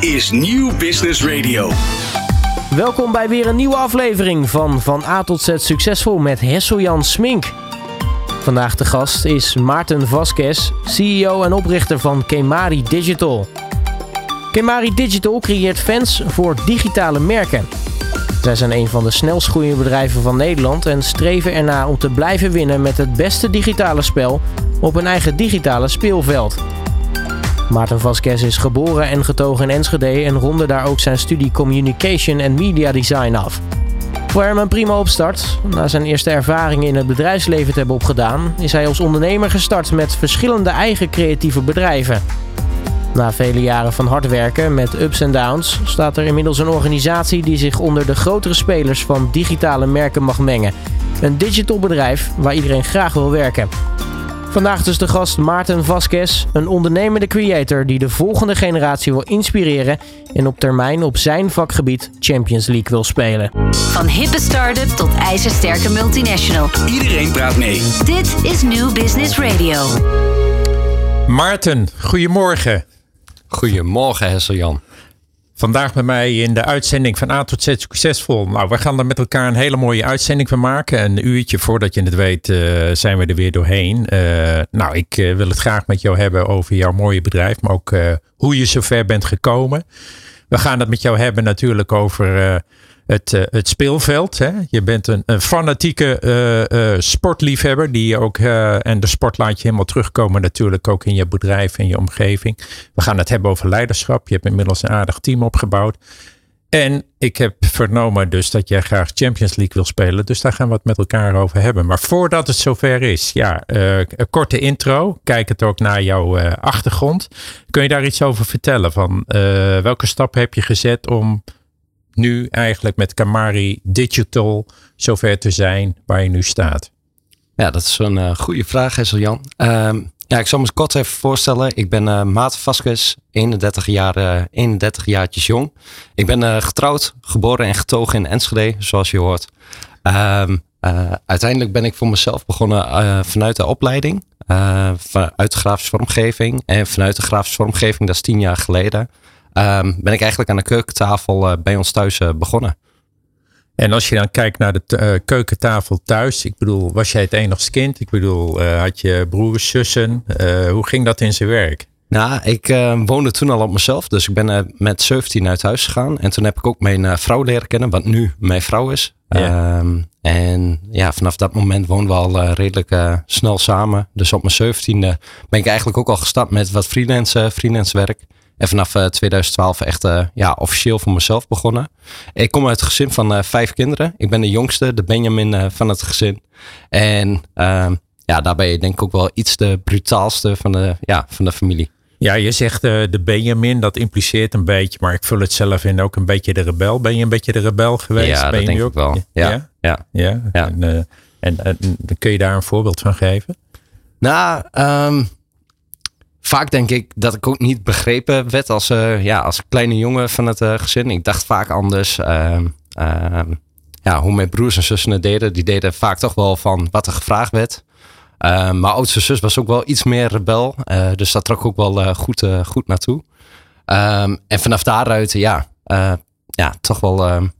Is Nieuw Business Radio. Welkom bij weer een nieuwe aflevering van Van A tot Z Succesvol met Hessel-Jan Smink. Vandaag de gast is Maarten Vasquez, CEO en oprichter van Kemari Digital. Kemari Digital creëert fans voor digitale merken. Zij zijn een van de snelst groeiende bedrijven van Nederland en streven erna om te blijven winnen met het beste digitale spel op een eigen digitale speelveld. Maarten Vasquez is geboren en getogen in Enschede en ronde daar ook zijn studie Communication en Media Design af. Voor hem een prima opstart. Na zijn eerste ervaringen in het bedrijfsleven te hebben opgedaan, is hij als ondernemer gestart met verschillende eigen creatieve bedrijven. Na vele jaren van hard werken met ups en downs staat er inmiddels een organisatie die zich onder de grotere spelers van digitale merken mag mengen. Een digital bedrijf waar iedereen graag wil werken. Vandaag dus de gast Maarten Vasquez, een ondernemende creator die de volgende generatie wil inspireren en op termijn op zijn vakgebied Champions League wil spelen. Van hippe start-up tot ijzersterke multinational. Iedereen praat mee. Dit is New Business Radio. Maarten, goedemorgen. Goedemorgen, Hessel-Jan. Vandaag bij mij in de uitzending van A tot Z Succesvol. Nou, we gaan er met elkaar een hele mooie uitzending van maken. Een uurtje voordat je het weet uh, zijn we er weer doorheen. Uh, nou, ik uh, wil het graag met jou hebben over jouw mooie bedrijf. Maar ook hoe je zover bent gekomen. We gaan het met jou hebben natuurlijk over het, uh, het speelveld. Hè? Je bent een, een fanatieke uh, uh, sportliefhebber. Die ook, en de sport laat je helemaal terugkomen natuurlijk ook in je bedrijf en je omgeving. We gaan het hebben over leiderschap. Je hebt inmiddels een aardig team opgebouwd. En ik heb vernomen dus dat jij graag Champions League wil spelen. Dus daar gaan we het met elkaar over hebben. Maar voordat het zover is, ja, een korte intro. Kijk het ook naar jouw achtergrond. Kun je daar iets over vertellen? Van welke stappen heb je gezet om nu eigenlijk met Kamari Digital zover te zijn waar je nu staat? Ja, dat is een uh, goede vraag, Hessel Jan. Uh, ja, ik zal me kort even voorstellen. Ik ben uh, Maarten Vasquez, 31 jaar, uh, 31 jaartjes jong. Ik ben getrouwd, geboren en getogen in Enschede, zoals je hoort. Ehm, uiteindelijk ben ik voor mezelf begonnen vanuit de opleiding. vanuit de grafische vormgeving. En vanuit de grafische vormgeving, dat is tien jaar geleden um, ben ik eigenlijk aan de keukentafel uh, bij ons thuis uh, begonnen. En als je dan kijkt naar de uh, keukentafel thuis, ik bedoel, was jij het enigste kind? Ik bedoel, had je broers, zussen? hoe ging dat in zijn werk? Nou, ik woonde toen al op mezelf, dus ik ben met 17 uit huis gegaan. En toen heb ik ook mijn vrouw leren kennen, wat nu mijn vrouw is. Ja. Um, en ja, vanaf dat moment woonden we al redelijk snel samen. Dus op mijn 17e ben ik eigenlijk ook al gestart met wat freelance, freelance werk. En vanaf 2012 eh, echt uh, ja, officieel voor mezelf begonnen. Ik kom uit het gezin van uh, vijf kinderen. Ik ben de jongste, de Benjamin van het gezin. En ehm, ja, daar ben je denk ik ook wel iets de brutaalste van de, ja, van de familie. Ja, je zegt de Benjamin, dat impliceert een beetje, maar ik vul het zelf in ook een beetje de rebel. Ben je een beetje de rebel geweest? Ja, ben dat denk ik wel. Ja, ja. ja. ja. ja. En, en, en, kun je daar een voorbeeld van geven? Nou, um, vaak denk ik dat ik ook niet begrepen werd als, uh, ja, als kleine jongen van het uh, gezin. Ik dacht vaak anders. Uh, ja, hoe mijn broers en zussen het deden. Die deden vaak toch wel van wat er gevraagd werd. Ehm, mijn oudste zus was ook wel iets meer rebel. Eh, dus dat trok ook wel goed, goed naartoe. En vanaf daaruit, ja, ja toch wel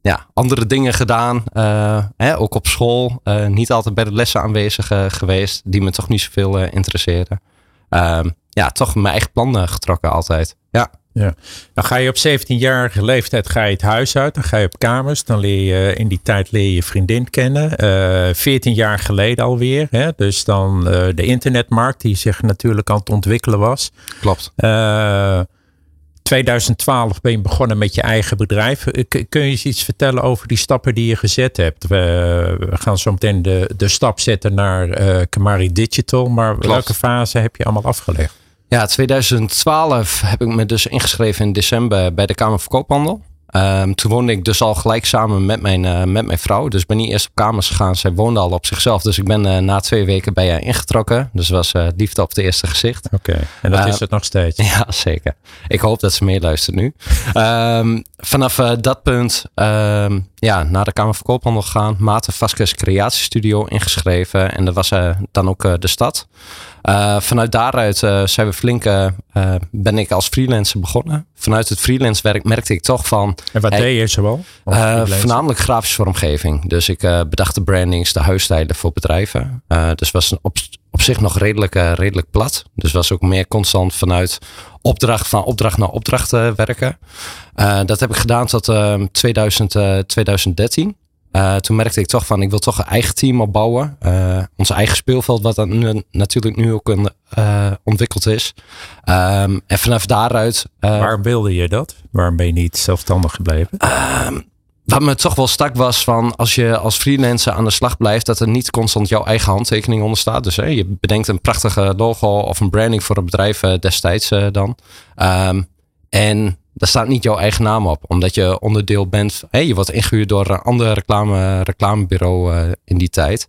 ja, andere dingen gedaan. Hè, ook op school. niet altijd bij de lessen aanwezig geweest. Die me toch niet zoveel interesseerden ja, toch mijn eigen plannen getrokken altijd. Ja. Ja. Dan ga je op 17-jarige leeftijd ga je het huis uit. Dan ga je op kamers. Dan leer je in die tijd leer je vriendin kennen. Uh, eh, 14 jaar geleden alweer. Hè? Dus dan uh, de internetmarkt die zich natuurlijk aan het ontwikkelen was. Klopt. Uh, 2012 ben je begonnen met je eigen bedrijf. Kun je iets vertellen over die stappen die je gezet hebt? We, gaan zo meteen de, de stap zetten naar uh, Kamari Digital. Maar Klopt. welke fase heb je allemaal afgelegd? Ja, 2012 heb ik me dus ingeschreven in december bij de Kamer van Koophandel. Um, toen woonde ik dus al gelijk samen met mijn, uh, met mijn vrouw. Dus ik ben niet eerst op kamers gegaan. Zij woonde al op zichzelf. Dus ik ben uh, na twee weken bij haar ingetrokken. Dus was uh, liefde op het eerste gezicht. Oké, en dat is het nog steeds? Ja, zeker. Ik hoop dat ze meeluistert nu. um, vanaf dat punt um, ja, naar de Kamer van Koophandel gegaan. Maarten Vasquez Creatiestudio ingeschreven. En dat was uh, dan ook uh, de stad. Uh, vanuit daaruit zijn we flink, ben ik als freelancer begonnen. Vanuit het freelance werk merkte ik toch van... En wat hey, deed je zoal? voornamelijk grafische vormgeving. Dus ik bedacht de brandings, de huisstijlen voor bedrijven. dus was op, op zich nog redelijk, redelijk plat. Dus was ook meer constant vanuit opdracht van opdracht naar opdracht werken. Uh, dat heb ik gedaan tot uh, 2000, uh, 2013. toen merkte ik toch van, ik wil toch een eigen team opbouwen. Uh, ons eigen speelveld, wat dan nu, natuurlijk nu ook een, uh, ontwikkeld is. Um, en vanaf daaruit... Waarom wilde je dat? Waarom ben je niet zelfstandig gebleven? Um, wat me toch wel stak was van als je als freelancer aan de slag blijft, dat er niet constant jouw eigen handtekening onder staat. Dus hè, je bedenkt een prachtige logo of een branding voor een bedrijf destijds dan. Um, en daar staat niet jouw eigen naam op. Omdat je onderdeel bent. Je wordt ingehuurd door een ander reclame, reclamebureau uh, in die tijd.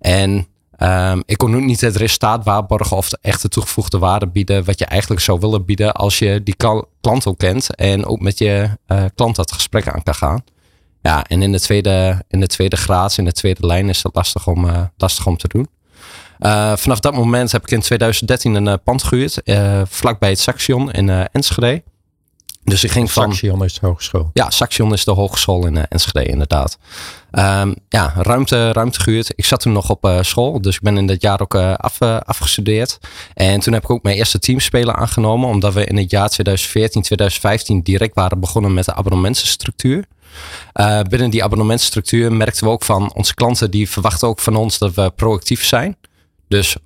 En um, ik kon nu niet het resultaat waarborgen of de echte toegevoegde waarde bieden. Wat je eigenlijk zou willen bieden als je die klant ook kent. En ook met je uh, klant dat gesprek aan kan gaan. Ja, en in de tweede, in de tweede graad, in de tweede lijn is dat lastig om, uh, lastig om te doen. Vanaf dat moment heb ik in 2013 een pand gehuurd. vlakbij het Saxion in Enschede. Dus ik ging van. Saxion is de hogeschool. Ja, Saxion is de hogeschool in uh, Enschede, inderdaad. Um, ja, ruimte, ruimte gehuurd. Ik zat toen nog op uh, school, dus ik ben in dat jaar ook uh, af, afgestudeerd. En toen heb ik ook mijn eerste teamspeler aangenomen, omdat we in het jaar 2014, 2015 direct waren begonnen met de abonnementenstructuur. binnen die abonnementenstructuur merkten we ook van onze klanten die verwachten ook van ons dat we proactief zijn. Dus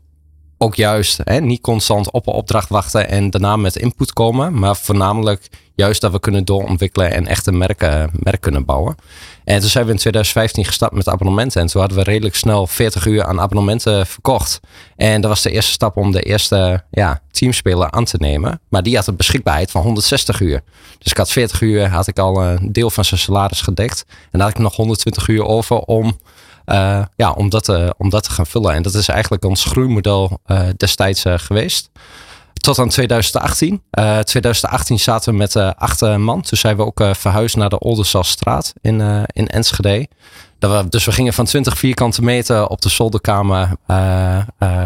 ook juist hè, niet constant op een opdracht wachten en daarna met input komen, maar voornamelijk juist dat we kunnen doorontwikkelen en echt een merk, kunnen bouwen. En toen zijn we in 2015 gestart met abonnementen en toen hadden we redelijk snel 40 uur aan abonnementen verkocht. En dat was de eerste stap om de eerste ja, teamspeler aan te nemen. Maar die had een beschikbaarheid van 160 uur. Dus ik had 40 uur, had ik al een deel van zijn salaris gedekt. En dan had ik nog 120 uur over om uh, ja, om, dat, uh, om dat te gaan vullen. En dat is eigenlijk ons groeimodel uh, destijds geweest. Tot aan 2018. 2018 zaten we met acht man. Toen zijn we ook verhuisd naar de Oldenzaalstraat in, in Enschede. Dat we, dus we gingen van 20 vierkante meter op de zolderkamer.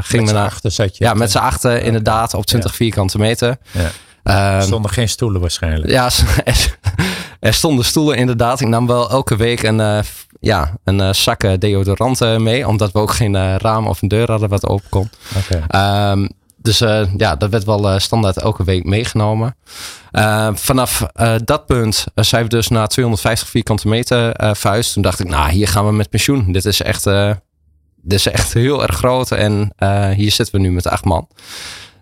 gingen met naar, achter zat je. Ja, met z'n achten inderdaad op 20 ja. vierkante meter. Ja. Er stonden geen stoelen waarschijnlijk. Ja, er, stonden stoelen inderdaad. Ik nam wel elke week een, ja, een uh, zak deodorant mee. Omdat we ook geen uh, raam of een deur hadden wat open kon. Okay. Um, dus ja, dat werd wel standaard elke week meegenomen. vanaf dat punt zijn we dus naar 250 vierkante meter verhuisd. Toen dacht ik, nou, hier gaan we met pensioen. Dit is echt, dit is echt heel erg groot. En hier zitten we nu met acht man.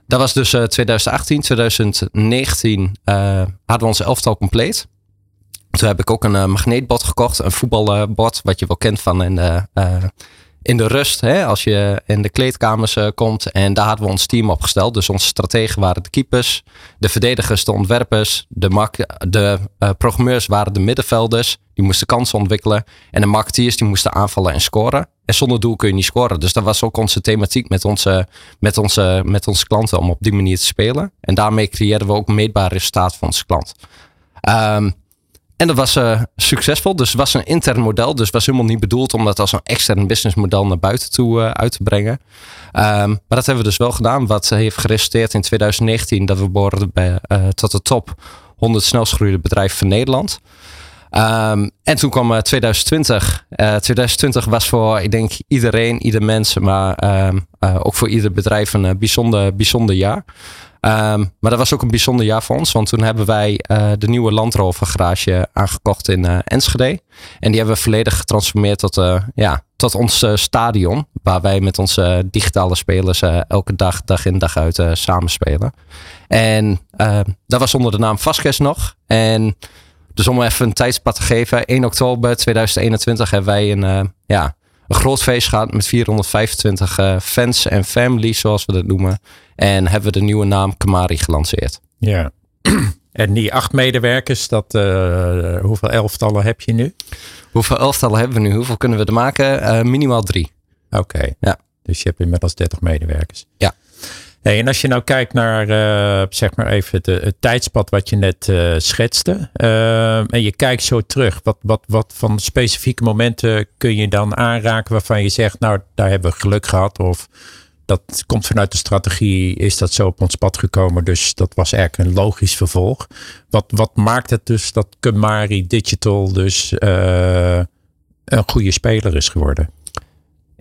Dat was dus 2018. 2019 hadden we ons elftal compleet. Toen heb ik ook een uh, magneetbord gekocht. Een voetbalbord, wat je wel kent van in de, uh, in de rust. Hè, als je in de kleedkamers uh, komt. En daar hadden we ons team opgesteld. Dus onze strategen waren de keepers. De verdedigers de ontwerpers. De, de programmeurs waren de middenvelders. Die moesten kansen ontwikkelen. En de marketeers die moesten aanvallen en scoren. En zonder doel kun je niet scoren. Dus dat was ook onze thematiek met onze, met onze, met onze klanten. Om op die manier te spelen. En daarmee creëerden we ook meetbaar resultaat voor onze klant. Um, en dat was uh, succesvol. Dus het was een intern model. Dus was helemaal niet bedoeld om dat als een extern businessmodel naar buiten toe uh, uit te brengen. Um, maar dat hebben we dus wel gedaan. Wat heeft geresulteerd in 2019 dat we behoorden bij, uh, tot de top 100 snelst groeiende bedrijven van Nederland. Um, en toen kwam 2020. 2020 was voor, ik denk, iedereen, ieder mens, maar um, ook voor ieder bedrijf een bijzonder, bijzonder jaar. Um, maar dat was ook een bijzonder jaar voor ons. Want toen hebben wij uh, de nieuwe Land Rover garage aangekocht in uh, Enschede. En die hebben we volledig getransformeerd tot, uh, ja, tot ons stadion. Waar wij met onze digitale spelers elke dag, dag in dag uit samenspelen. En ehm, dat was onder de naam Vasquez nog. En dus om even een tijdspad te geven. 1 oktober 2021 hebben wij een, ja, een groot feest gehad met 425 fans en families, zoals we dat noemen. En hebben we de nieuwe naam Kamari gelanceerd. Ja. En die acht medewerkers, dat, uh, hoeveel elftallen heb je nu? Hoeveel elftallen hebben we nu? Hoeveel kunnen we er maken? Uh, minimaal drie. Oké. Ja. Dus je hebt inmiddels 30 medewerkers. Ja. Hey, en als je nou kijkt naar, uh, zeg maar even het, tijdspad wat je net uh, schetste. Uh, en je kijkt zo terug. Wat, wat, wat van specifieke momenten kun je dan aanraken waarvan je zegt, nou daar hebben we geluk gehad. Of dat komt vanuit de strategie, is dat zo op ons pad gekomen. Dus dat was eigenlijk een logisch vervolg. Wat, wat maakt het dus dat Kumari Digital dus een goede speler is geworden?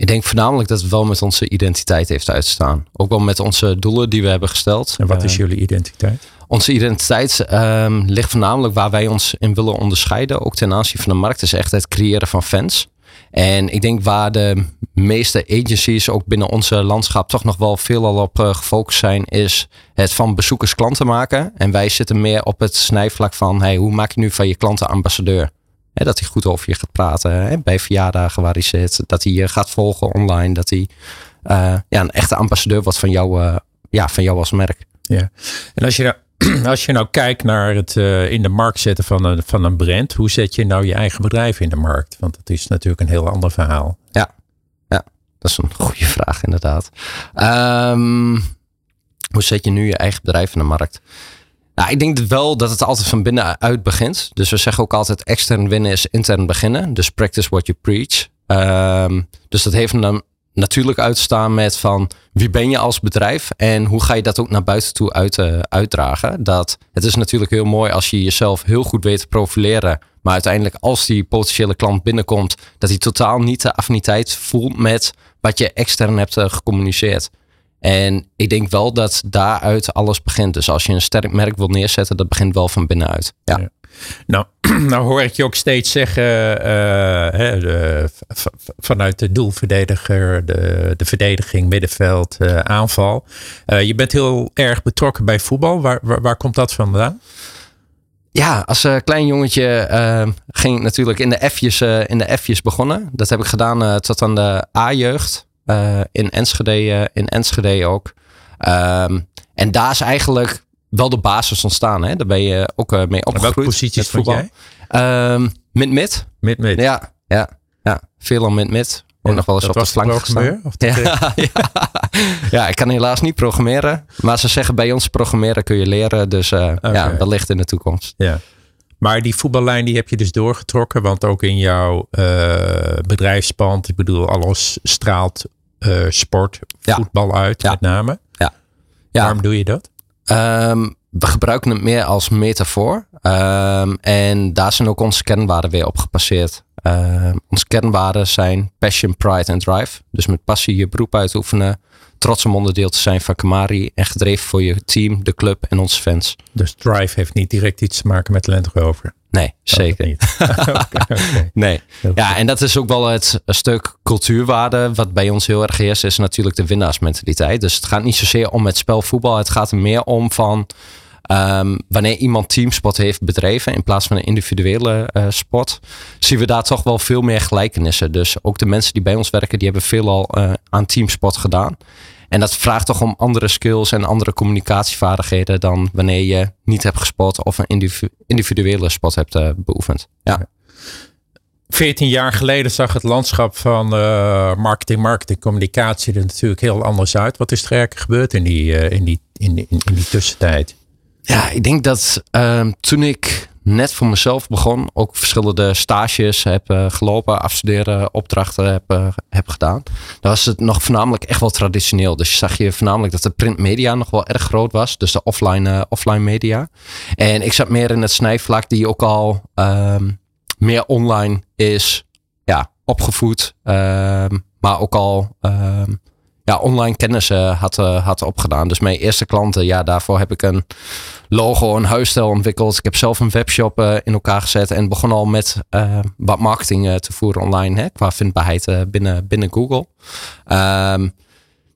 Ik denk voornamelijk dat het wel met onze identiteit heeft uitstaan. Ook wel met onze doelen die we hebben gesteld. En wat is jullie identiteit? Onze identiteit um, ligt voornamelijk waar wij ons in willen onderscheiden. Ook ten aanzien van de markt is echt het creëren van fans. En ik denk waar de meeste agencies ook binnen onze landschap toch nog wel veelal op uh, gefocust zijn, is het van bezoekers klanten maken. En wij zitten meer op het snijvlak van hey, hoe maak je nu van je klanten ambassadeur? Dat hij goed over je gaat praten bij verjaardagen waar hij zit. Dat hij je gaat volgen online. Dat hij uh, ja, een echte ambassadeur wordt van jou, uh, ja, van jou als merk. Ja. En als je nou, als je nou kijkt naar het uh, in de markt zetten van een, van een brand. Hoe zet je nou je eigen bedrijf in de markt? Want dat is natuurlijk een heel ander verhaal. Ja, ja dat is een goede vraag inderdaad. Um, hoe zet je nu je eigen bedrijf in de markt? Nou, ik denk wel dat het altijd van binnenuit begint. Dus we zeggen ook altijd extern winnen is intern beginnen. Dus practice what you preach. Um, dus dat heeft dan natuurlijk uitstaan met van wie ben je als bedrijf en hoe ga je dat ook naar buiten toe uit, uh, uitdragen. Dat, het is natuurlijk heel mooi als je jezelf heel goed weet te profileren. Maar uiteindelijk als die potentiële klant binnenkomt, dat hij totaal niet de affiniteit voelt met wat je extern hebt uh, gecommuniceerd. En ik denk wel dat daaruit alles begint. Dus als je een sterk merk wil neerzetten, dat begint wel van binnenuit. Ja. Nou, nou hoor ik je ook steeds zeggen uh, hè, de, vanuit de doelverdediger, de, de verdediging, middenveld, uh, aanval. Uh, je bent heel erg betrokken bij voetbal. Waar, waar, waar komt dat vandaan? Ja, als klein jongetje ging ik natuurlijk in de F'jes, in de F'jes begonnen. Dat heb ik gedaan tot aan de A-jeugd. Eh, in, Enschede, uh, in Enschede ook. Um, en daar is eigenlijk wel de basis ontstaan. Hè? Daar ben je ook uh, mee opgegroeid. welke posities jij? Um, mid-mid. Mid-mid. Ja, ja, ja. Veel al mid-mid. Ook nog wel eens op de flank gestaan. Of ja, ja. ja, ik kan helaas niet programmeren. Maar ze zeggen bij ons programmeren kun je leren. Dus uh, okay. ja, dat ligt in de toekomst. Ja. Maar die voetballijn die heb je dus doorgetrokken. Want ook in jouw uh, bedrijfspand, ik bedoel, alles straalt uh, sport, voetbal uit, ja. met name. Ja. ja. Waarom doe je dat? Um, we gebruiken het meer als metafoor. Um, en daar zijn ook onze kernwaarden weer op gepasseerd. Uh, onze kernwaarden zijn passion, pride en drive. Dus met passie je beroep uitoefenen trots om onderdeel te zijn van Kamari en gedreven voor je team, de club en onze fans. Dus Drive heeft niet direct iets te maken met Land Rover? Nee, zeker niet. okay, okay. Nee. Ja, en dat is ook wel het stuk cultuurwaarde wat bij ons heel erg heerst, is natuurlijk de winnaarsmentaliteit. Dus het gaat niet zozeer om het spel voetbal, het gaat er meer om van Um, wanneer iemand teamsport heeft bedreven in plaats van een individuele uh, sport, zien we daar toch wel veel meer gelijkenissen. Dus ook de mensen die bij ons werken, die hebben veelal uh, aan teamsport gedaan. En dat vraagt toch om andere skills en andere communicatievaardigheden dan wanneer je niet hebt gesport of een individuele sport hebt uh, beoefend. Ja. 14 jaar geleden zag het landschap van marketing, marketing, communicatie er natuurlijk heel anders uit. Wat is er eigenlijk gebeurd in die, in die, in, in, in die tussentijd? Ja, ik denk dat uh, toen ik net voor mezelf begon, ook verschillende stages heb uh, gelopen, afstuderen, opdrachten heb, uh, heb gedaan. Dan was het nog voornamelijk echt wel traditioneel. Dus zag je voornamelijk dat de printmedia nog wel erg groot was. Dus de offline, uh, offline media. En ik zat meer in het snijvlak die ook al um, meer online is ja, opgevoed. Um, maar ook al ja, online kennis uh, had, uh, had opgedaan. Dus mijn eerste klanten, ja, daarvoor heb ik een logo, een huisstijl ontwikkeld. Ik heb zelf een webshop uh, in elkaar gezet en begon al met wat marketing te voeren online, hè, qua vindbaarheid binnen, binnen Google. Um,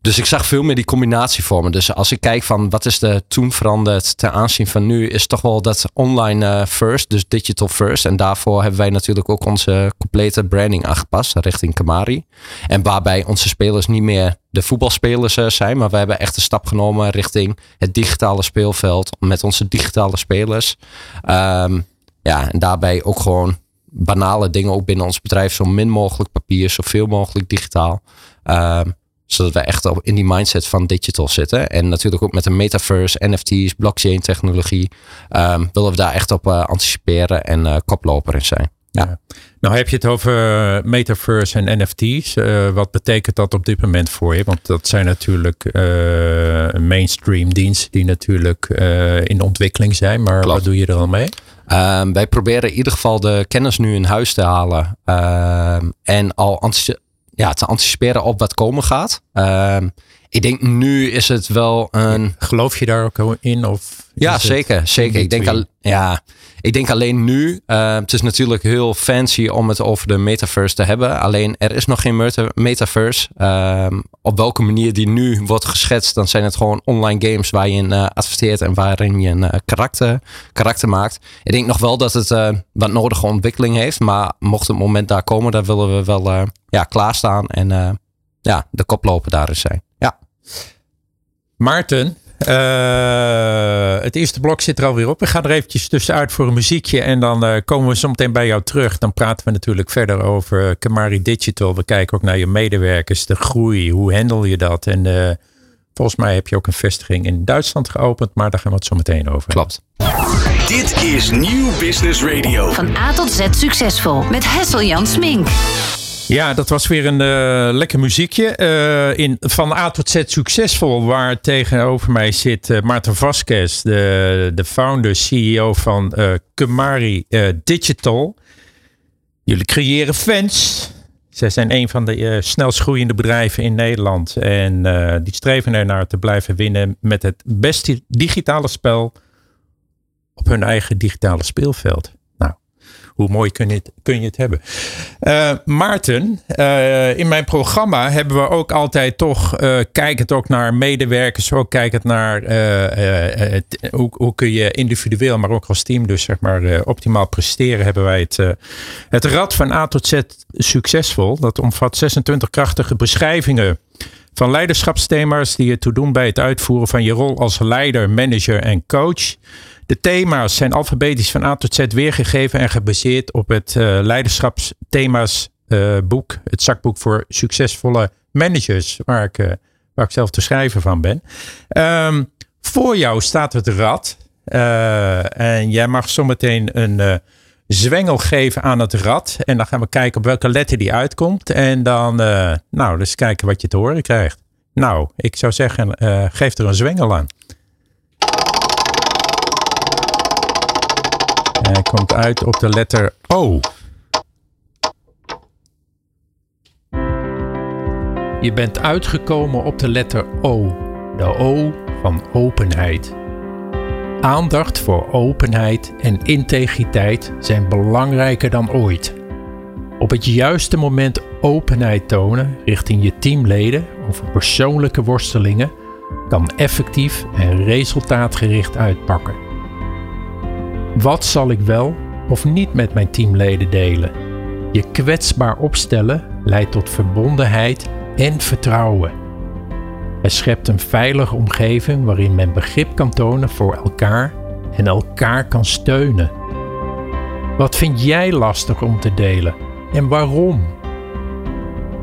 dus ik zag veel meer die combinatie vormen. Dus als ik kijk van wat is er toen veranderd ten aanzien van nu, is toch wel dat online uh, first, dus digital first. En daarvoor hebben wij natuurlijk ook onze complete branding aangepast richting Kamari. En waarbij onze spelers niet meer de voetbalspelers uh, zijn, maar we hebben echt een stap genomen richting het digitale speelveld met onze digitale spelers. Um, ja, en daarbij ook gewoon banale dingen ook binnen ons bedrijf, zo min mogelijk papier, zoveel mogelijk digitaal. Um, zodat we echt op, in die mindset van digital zitten. En natuurlijk ook met de metaverse, NFT's, blockchain technologie. ehm, willen we daar echt op eh, anticiperen en eh, koploper in zijn. Ja. Nou heb je het over metaverse en NFT's. Eh, wat betekent dat op dit moment voor je? Want dat zijn natuurlijk eh, mainstream diensten die natuurlijk eh, in ontwikkeling zijn. Maar Klopt. wat doe je er al mee? Ehm, wij proberen in ieder geval de kennis nu in huis te halen. ehm, en al ja, te anticiperen op wat komen gaat. Ehm, ik denk nu is het wel een Geloof je daar ook in? Of Ja, zeker. zeker. Ik denk, al, ja, ik denk alleen nu. eh, het is natuurlijk heel fancy om het over de metaverse te hebben. Alleen er is nog geen meta- metaverse. Ehm, op welke manier die nu wordt geschetst, dan zijn het gewoon online games waar je in eh, adverteert en waarin je een eh, karakter, karakter maakt. Ik denk nog wel dat het eh, wat nodige ontwikkeling heeft. Maar mocht het moment daar komen, dan willen we wel ja, klaarstaan en ja, de koploper daarin zijn. Ja. Maarten, eh, het eerste blok zit er alweer op. We gaan er eventjes tussenuit voor een muziekje. En dan eh, komen we zo meteen bij jou terug. Dan praten we natuurlijk verder over Kamari Digital. We kijken ook naar je medewerkers, de groei. Hoe handle je dat? En eh, volgens mij heb je ook een vestiging in Duitsland geopend. Maar daar gaan we het zo meteen over. Klopt. Dit is Nieuw Business Radio. Van A tot Z succesvol met Hessel-Jan Smink. Ja, dat was weer een eh, lekker muziekje. Eh, in, van A tot Z succesvol, waar tegenover mij zit eh, Maarten Vasquez, de, de founder, CEO van Kumari Digital. Jullie creëren fans. Zij zijn een van de snelst groeiende bedrijven in Nederland. En die streven ernaar te blijven winnen met het beste digitale spel op hun eigen digitale speelveld. Hoe mooi kun je het, kun je het hebben? Eh, Maarten, eh, in mijn programma hebben we ook altijd toch, eh kijkend ook naar medewerkers, ook kijkend naar hoe, hoe kun je individueel, maar ook als team dus zeg maar optimaal presteren, hebben wij het, het Rad van A tot Z succesvol. Dat omvat 26 krachtige beschrijvingen van leiderschapsthema's die je toe doen bij het uitvoeren van je rol als leider, manager en coach. De thema's zijn alfabetisch van A tot Z weergegeven en gebaseerd op het eh, leiderschapsthema's eh, boek, het zakboek voor succesvolle managers, waar ik, eh, waar ik zelf de schrijver van ben. Ehm, voor jou staat het rad en jij mag zometeen een zwengel geven aan het rad en dan gaan we kijken op welke letter die uitkomt en dan, eh, nou, dus kijken wat je te horen krijgt. Nou, ik zou zeggen, eh, geef er een zwengel aan. Hij komt uit op de letter O. Je bent uitgekomen op de letter O. De O van openheid. Aandacht voor openheid en integriteit zijn belangrijker dan ooit. Op het juiste moment openheid tonen richting je teamleden over persoonlijke worstelingen kan effectief en resultaatgericht uitpakken. Wat zal ik wel of niet met mijn teamleden delen? Je kwetsbaar opstellen leidt tot verbondenheid en vertrouwen. Het schept een veilige omgeving waarin men begrip kan tonen voor elkaar en elkaar kan steunen. Wat vind jij lastig om te delen en waarom?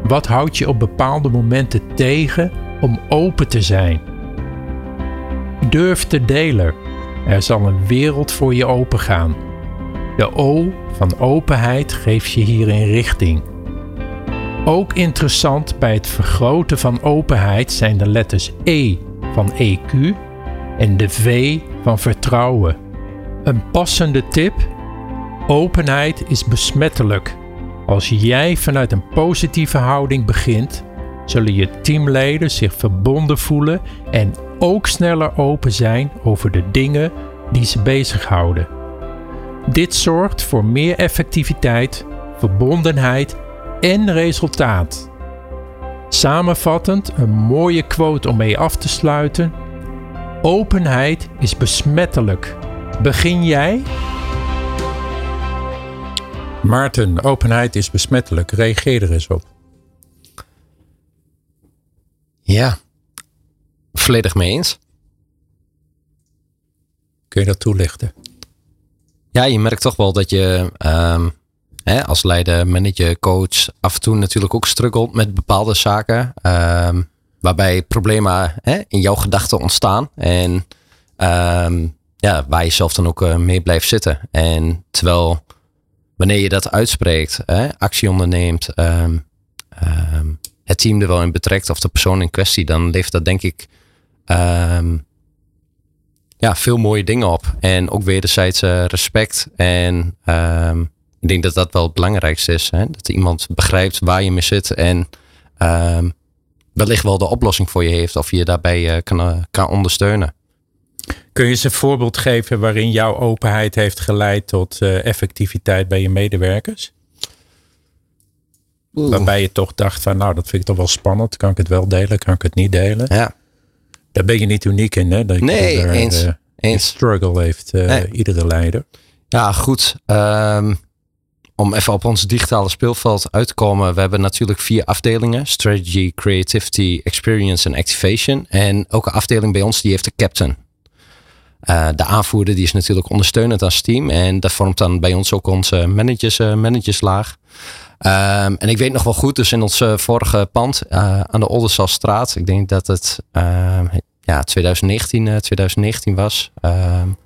Wat houdt je op bepaalde momenten tegen om open te zijn? Durf te delen. Er zal een wereld voor je opengaan. De O van openheid geeft je hierin richting. Ook interessant bij het vergroten van openheid zijn de letters E van EQ en de V van vertrouwen. Een passende tip: openheid is besmettelijk. Als jij vanuit een positieve houding begint, zullen je teamleden zich verbonden voelen en ook sneller open zijn over de dingen die ze bezighouden. Dit zorgt voor meer effectiviteit, verbondenheid en resultaat. Samenvattend een mooie quote om mee af te sluiten. Openheid is besmettelijk. Begin jij? Maarten, openheid is besmettelijk. Reageer er eens op. Ja. Volledig mee eens. Kun je dat toelichten? Ja, je merkt toch wel dat je ehm, hè, als leider, manager, coach af en toe natuurlijk ook struggelt met bepaalde zaken. Ehm, waarbij problemen hè, in jouw gedachten ontstaan. En ehm, ja, waar je zelf dan ook mee blijft zitten. En terwijl wanneer je dat uitspreekt, hè, actie onderneemt, ehm, het team er wel in betrekt of de persoon in kwestie, dan levert dat denk ik ja, veel mooie dingen op. En ook wederzijds respect. En ik denk dat dat wel het belangrijkste is. Hè? Dat iemand begrijpt waar je mee zit en wellicht wel de oplossing voor je heeft of je daarbij uh, kan, uh, kan ondersteunen. Kun je eens een voorbeeld geven waarin jouw openheid heeft geleid tot uh, effectiviteit bij je medewerkers? Oeh. Waarbij je toch dacht van nou dat vind ik toch wel spannend. Kan ik het wel delen? Kan ik het niet delen? Ja. Daar ben je niet uniek in hè? Dat nee, er, eens. Eens. struggle heeft nee. iedere leider. Ja goed. Um, om even op ons digitale speelveld uit te komen. We hebben natuurlijk vier afdelingen. Strategy, Creativity, Experience en Activation. En elke afdeling bij ons die heeft een captain. Uh, de aanvoerder die is natuurlijk ondersteunend als team. En dat vormt dan bij ons ook onze managers, uh, managerslaag. Um, en ik weet nog wel goed, dus in ons uh, vorige pand aan de Oldensalstraat. Ik denk dat het ehm, ja, 2019, 2019 was. Um,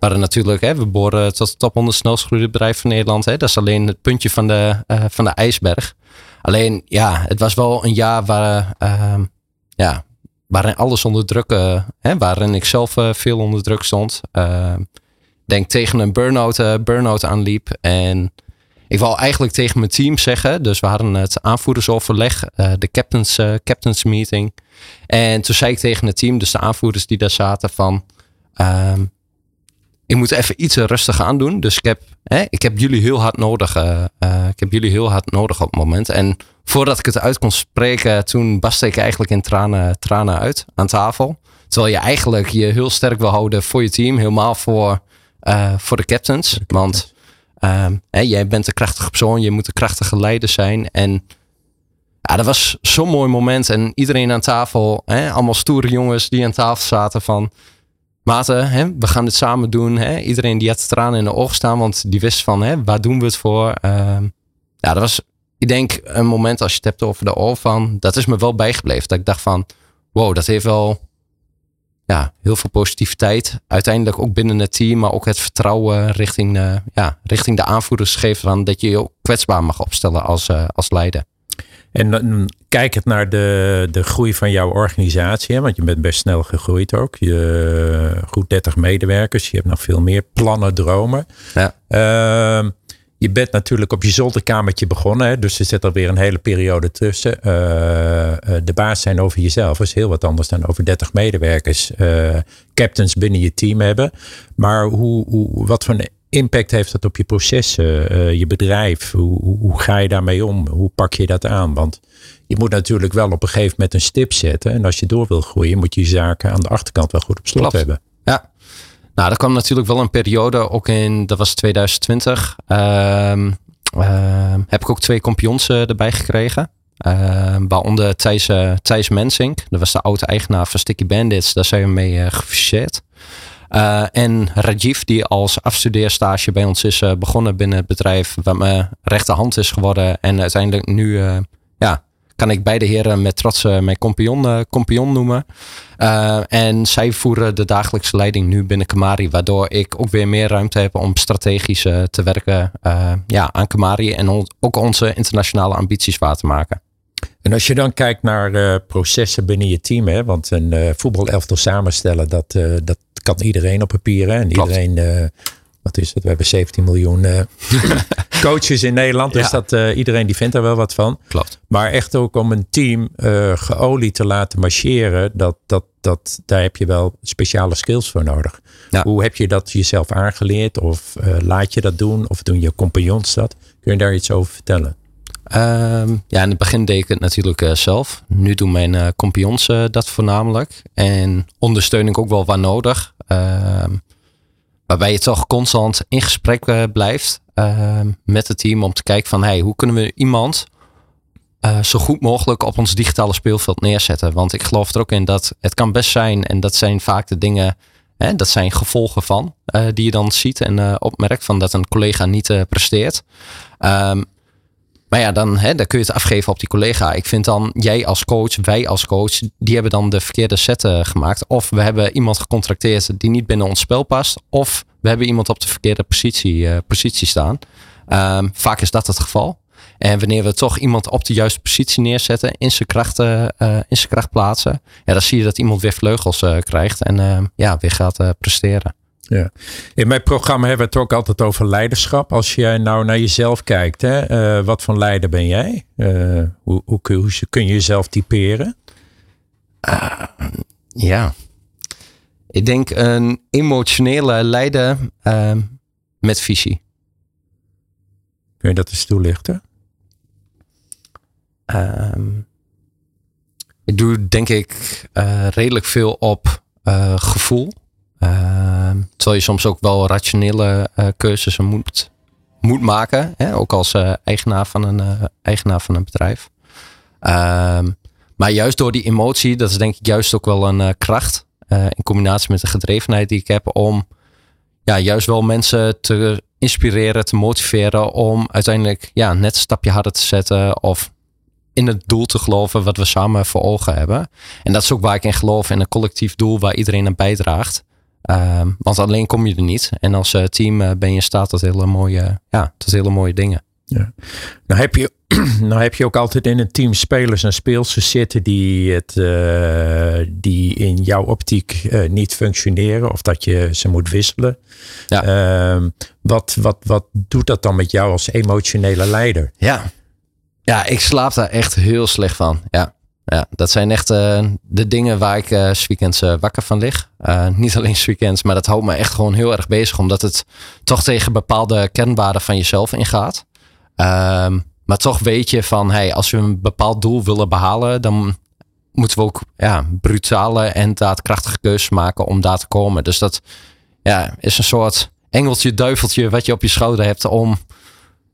waren natuurlijk, hè, we boren tot top 100 snelst bedrijf van Nederland. Hè. Dat is alleen het puntje van de, van de ijsberg. Alleen, ja, het was wel een jaar waar, ja, waarin alles onder druk, uh, hè, waarin ik zelf uh, veel onder druk stond. Uh, denk tegen een burn-out, burn-out aanliep. En ik wil eigenlijk tegen mijn team zeggen. Dus we hadden het aanvoerdersoverleg, de captains, captains meeting. En toen zei ik tegen het team, dus de aanvoerders die daar zaten, van ehm, ik moet even iets rustiger aan doen. Dus ik heb, hè, ik heb jullie heel hard nodig. Uh, uh, ik heb jullie heel hard nodig op het moment. En voordat ik het uit kon spreken, toen barstte ik eigenlijk in tranen, tranen uit aan tafel. Terwijl je eigenlijk je heel sterk wil houden voor je team. Helemaal voor, uh, voor de captains. Want ehm, hè, jij bent een krachtige persoon. Je moet een krachtige leider zijn. En ja, dat was zo'n mooi moment. En iedereen aan tafel, hè, allemaal stoere jongens die aan tafel zaten van maten, hè, we gaan dit samen doen. Hè. Iedereen die had tranen in de ogen staan, want die wist van, hè, waar doen we het voor? Uh, ja, dat was, ik denk, een moment als je het hebt over de oor van, dat is me wel bijgebleven. Dat ik dacht van, wow, dat heeft wel ja, heel veel positiviteit. Uiteindelijk ook binnen het team, maar ook het vertrouwen richting, ja, richting de aanvoerders geeft van dat je je ook kwetsbaar mag opstellen als, uh, als leider. En dan kijk het naar de, de groei van jouw organisatie. Hè? Want je bent best snel gegroeid ook. Je, goed 30 medewerkers. Je hebt nog veel meer plannen, dromen. Ja. Uh, je bent natuurlijk op je zolderkamertje begonnen. Hè? Dus er zit alweer een hele periode tussen. Uh, de baas zijn over jezelf is heel wat anders dan over 30 medewerkers. Uh, captains binnen je team hebben. Maar hoe, hoe, wat voor impact heeft dat op je processen, uh, je bedrijf? Hoe, hoe, hoe, ga je daarmee om? Hoe pak je dat aan? Want je moet natuurlijk wel op een gegeven moment een stip zetten. En als je door wil groeien, moet je je zaken aan de achterkant wel goed op slot hebben. Ja. Nou, er kwam natuurlijk wel een periode, ook in, dat was 2020, uh, uh, heb ik ook twee kompions erbij gekregen. Uh, waaronder Thijs, uh, Thijs Mensink, dat was de oude eigenaar van Sticky Bandits. Daar zijn we mee uh, gefuseerd. Uh, en Rajiv, die als afstudeerstage bij ons is uh, begonnen binnen het bedrijf, wat mijn rechterhand is geworden. En uiteindelijk nu uh, ja, kan ik beide heren met trots mijn compagnon, compagnon noemen. en zij voeren de dagelijkse leiding nu binnen Kamari, waardoor ik ook weer meer ruimte heb om strategisch te werken ja, aan Kamari en ook onze internationale ambities waar te maken. En als je dan kijkt naar processen binnen je team, hè, want een voetbalelftal samenstellen, dat, dat kan iedereen op papier. Hè? En iedereen, uh, wat is het? We hebben 17 miljoen uh, coaches in Nederland. Dus dat, uh, iedereen die vindt er wel wat van. Klopt. Maar echt ook om een team geolied te laten marcheren. Dat, dat, dat, daar heb je wel speciale skills voor nodig. Ja. Hoe heb je dat jezelf aangeleerd? Of laat je dat doen? Of doen je compagnons dat? Kun je daar iets over vertellen? Um, ja, in het begin deed ik het natuurlijk uh, zelf. Nu doen mijn uh, compagnons uh, dat voornamelijk. En ondersteuning ook wel waar nodig. Ehm, waarbij je toch constant in gesprek blijft ehm, met het team om te kijken van hey, hoe kunnen we iemand zo goed mogelijk op ons digitale speelveld neerzetten. Want ik geloof er ook in dat het kan best zijn, en dat zijn vaak de dingen, hè, dat zijn gevolgen van, die je dan ziet en opmerkt van dat een collega niet presteert. Um, maar ja, dan, hè, kun je het afgeven op die collega. Ik vind dan, jij als coach, wij als coach, die hebben dan de verkeerde set gemaakt. Of we hebben iemand gecontracteerd die niet binnen ons spel past. Of we hebben iemand op de verkeerde positie, uh, positie staan. Ehm, vaak is dat het geval. En wanneer we toch iemand op de juiste positie neerzetten, in zijn krachten, uh, in zijn kracht plaatsen, ja, dan zie je dat iemand weer vleugels krijgt en uh, ja, weer gaat presteren. Ja. In mijn programma hebben we het ook altijd over leiderschap. Als jij nou naar jezelf kijkt, hè, wat voor leider ben jij? hoe, hoe, kun, hoe, kun je jezelf typeren? ja, ik denk een emotionele leider met visie. Kun je dat eens toelichten? Um, ik doe denk ik uh, redelijk veel op gevoel. Uh, terwijl je soms ook wel rationele uh, keuzes moet, moet maken. Hè? Ook als eigenaar, van een, eigenaar van een bedrijf. Um, maar juist door die emotie, dat is denk ik juist ook wel een kracht. in combinatie met de gedrevenheid die ik heb om ja, juist wel mensen te inspireren, te motiveren om uiteindelijk ja, net een stapje harder te zetten of in het doel te geloven wat we samen voor ogen hebben. En dat is ook waar ik in geloof, in een collectief doel waar iedereen aan bijdraagt. Um, want alleen kom je er niet. En als uh, team uh, ben je in staat tot hele mooie, ja, tot hele mooie dingen. Ja. Nou, heb je, nou heb je ook altijd in een team spelers en speelsters zitten die, het, uh, die in jouw optiek niet functioneren of dat je ze moet wisselen. Ja. Ehm, wat, wat, wat doet dat dan met jou als emotionele leider? Ja, ja, ik slaap daar echt heel slecht van. Ja, ja dat zijn echt uh, de dingen waar ik uh, weekends uh, wakker van lig. niet alleen weekends, maar dat houdt me echt gewoon heel erg bezig. Omdat het toch tegen bepaalde kernwaarden van jezelf ingaat. Um, maar toch weet je van, hey, als we een bepaald doel willen behalen, dan moeten we ook ja, brutale en daadkrachtige keuzes maken om daar te komen. Dus dat ja, is een soort engeltje, duiveltje wat je op je schouder hebt om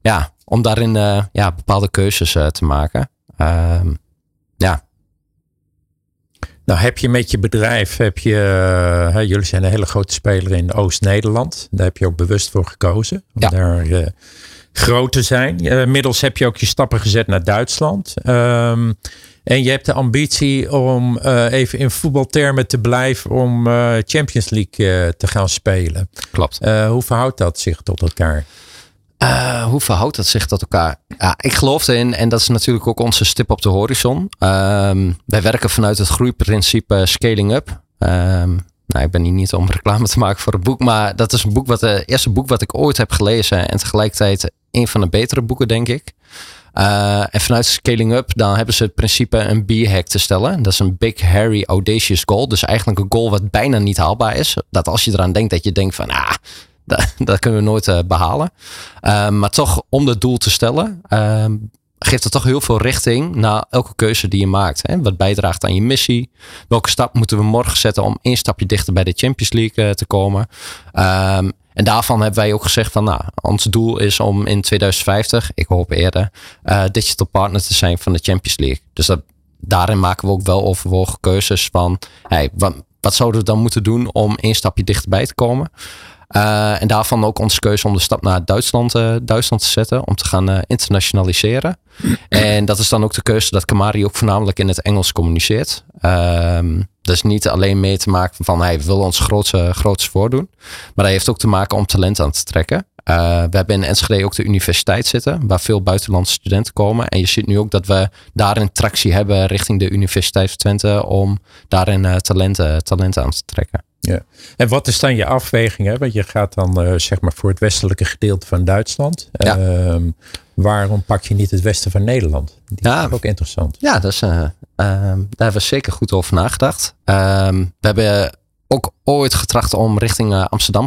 ja, om daarin ja, bepaalde keuzes te maken. Uh, ja. Nou, heb je met je bedrijf, heb je, uh, jullie zijn een hele grote speler in Oost-Nederland. Daar heb je ook bewust voor gekozen. Om ja. daar groot te zijn. middels heb je ook je stappen gezet naar Duitsland. Um, en je hebt de ambitie om even in voetbaltermen te blijven om Champions League te gaan spelen. Klopt. hoe verhoudt dat zich tot elkaar? Uh, hoe verhoudt dat zich tot elkaar? Ja, ik geloof erin, en dat is natuurlijk ook onze stip op de horizon. Um, wij werken vanuit het groeiprincipe Scaling Up. Um, nou, ik ben hier niet om reclame te maken voor het boek, maar dat is een boek wat het eerste boek wat ik ooit heb gelezen en tegelijkertijd een van de betere boeken, denk ik. Uh, en vanuit Scaling Up, dan hebben ze het principe een B-hack te stellen. Dat is een big, hairy, audacious goal. Dus eigenlijk een goal wat bijna niet haalbaar is. Dat als je eraan denkt, dat je denkt van, ah, dat, dat kunnen we nooit uh, behalen. Uh, maar toch, om dat doel te stellen, uh, geeft het toch heel veel richting naar elke keuze die je maakt. Hè? Wat bijdraagt aan je missie? Welke stap moeten we morgen zetten om één stapje dichter bij de Champions League uh, te komen? Um, en daarvan hebben wij ook gezegd van, nou, ons doel is om in 2050, ik hoop eerder, uh, digital partner te zijn van de Champions League. Dus dat, daarin maken we ook wel overwogen keuzes van, hey, wat, wat zouden we dan moeten doen om één stapje dichterbij te komen? Uh, en daarvan ook onze keuze om de stap naar Duitsland, uh, Duitsland te zetten. Om te gaan uh, internationaliseren. en dat is dan ook de keuze dat Kamari ook voornamelijk in het Engels communiceert. Um, dus niet alleen mee te maken van hij wil ons grootste, grootste voordoen. Maar hij heeft ook te maken om talent aan te trekken. we hebben in Enschede ook de universiteit zitten. Waar veel buitenlandse studenten komen. En je ziet nu ook dat we daarin tractie hebben richting de Universiteit van Twente. Om daarin talenten, talenten aan te trekken. Ja. En wat is dan je afweging? Hè? Want je gaat dan uh, zeg maar voor het westelijke gedeelte van Duitsland. Ja. Uh, waarom pak je niet het westen van Nederland? Die ja, is ook interessant. Ja, dat is, uh, daar hebben we zeker goed over nagedacht. Ehm, we hebben ook ooit getracht om richting Amsterdam,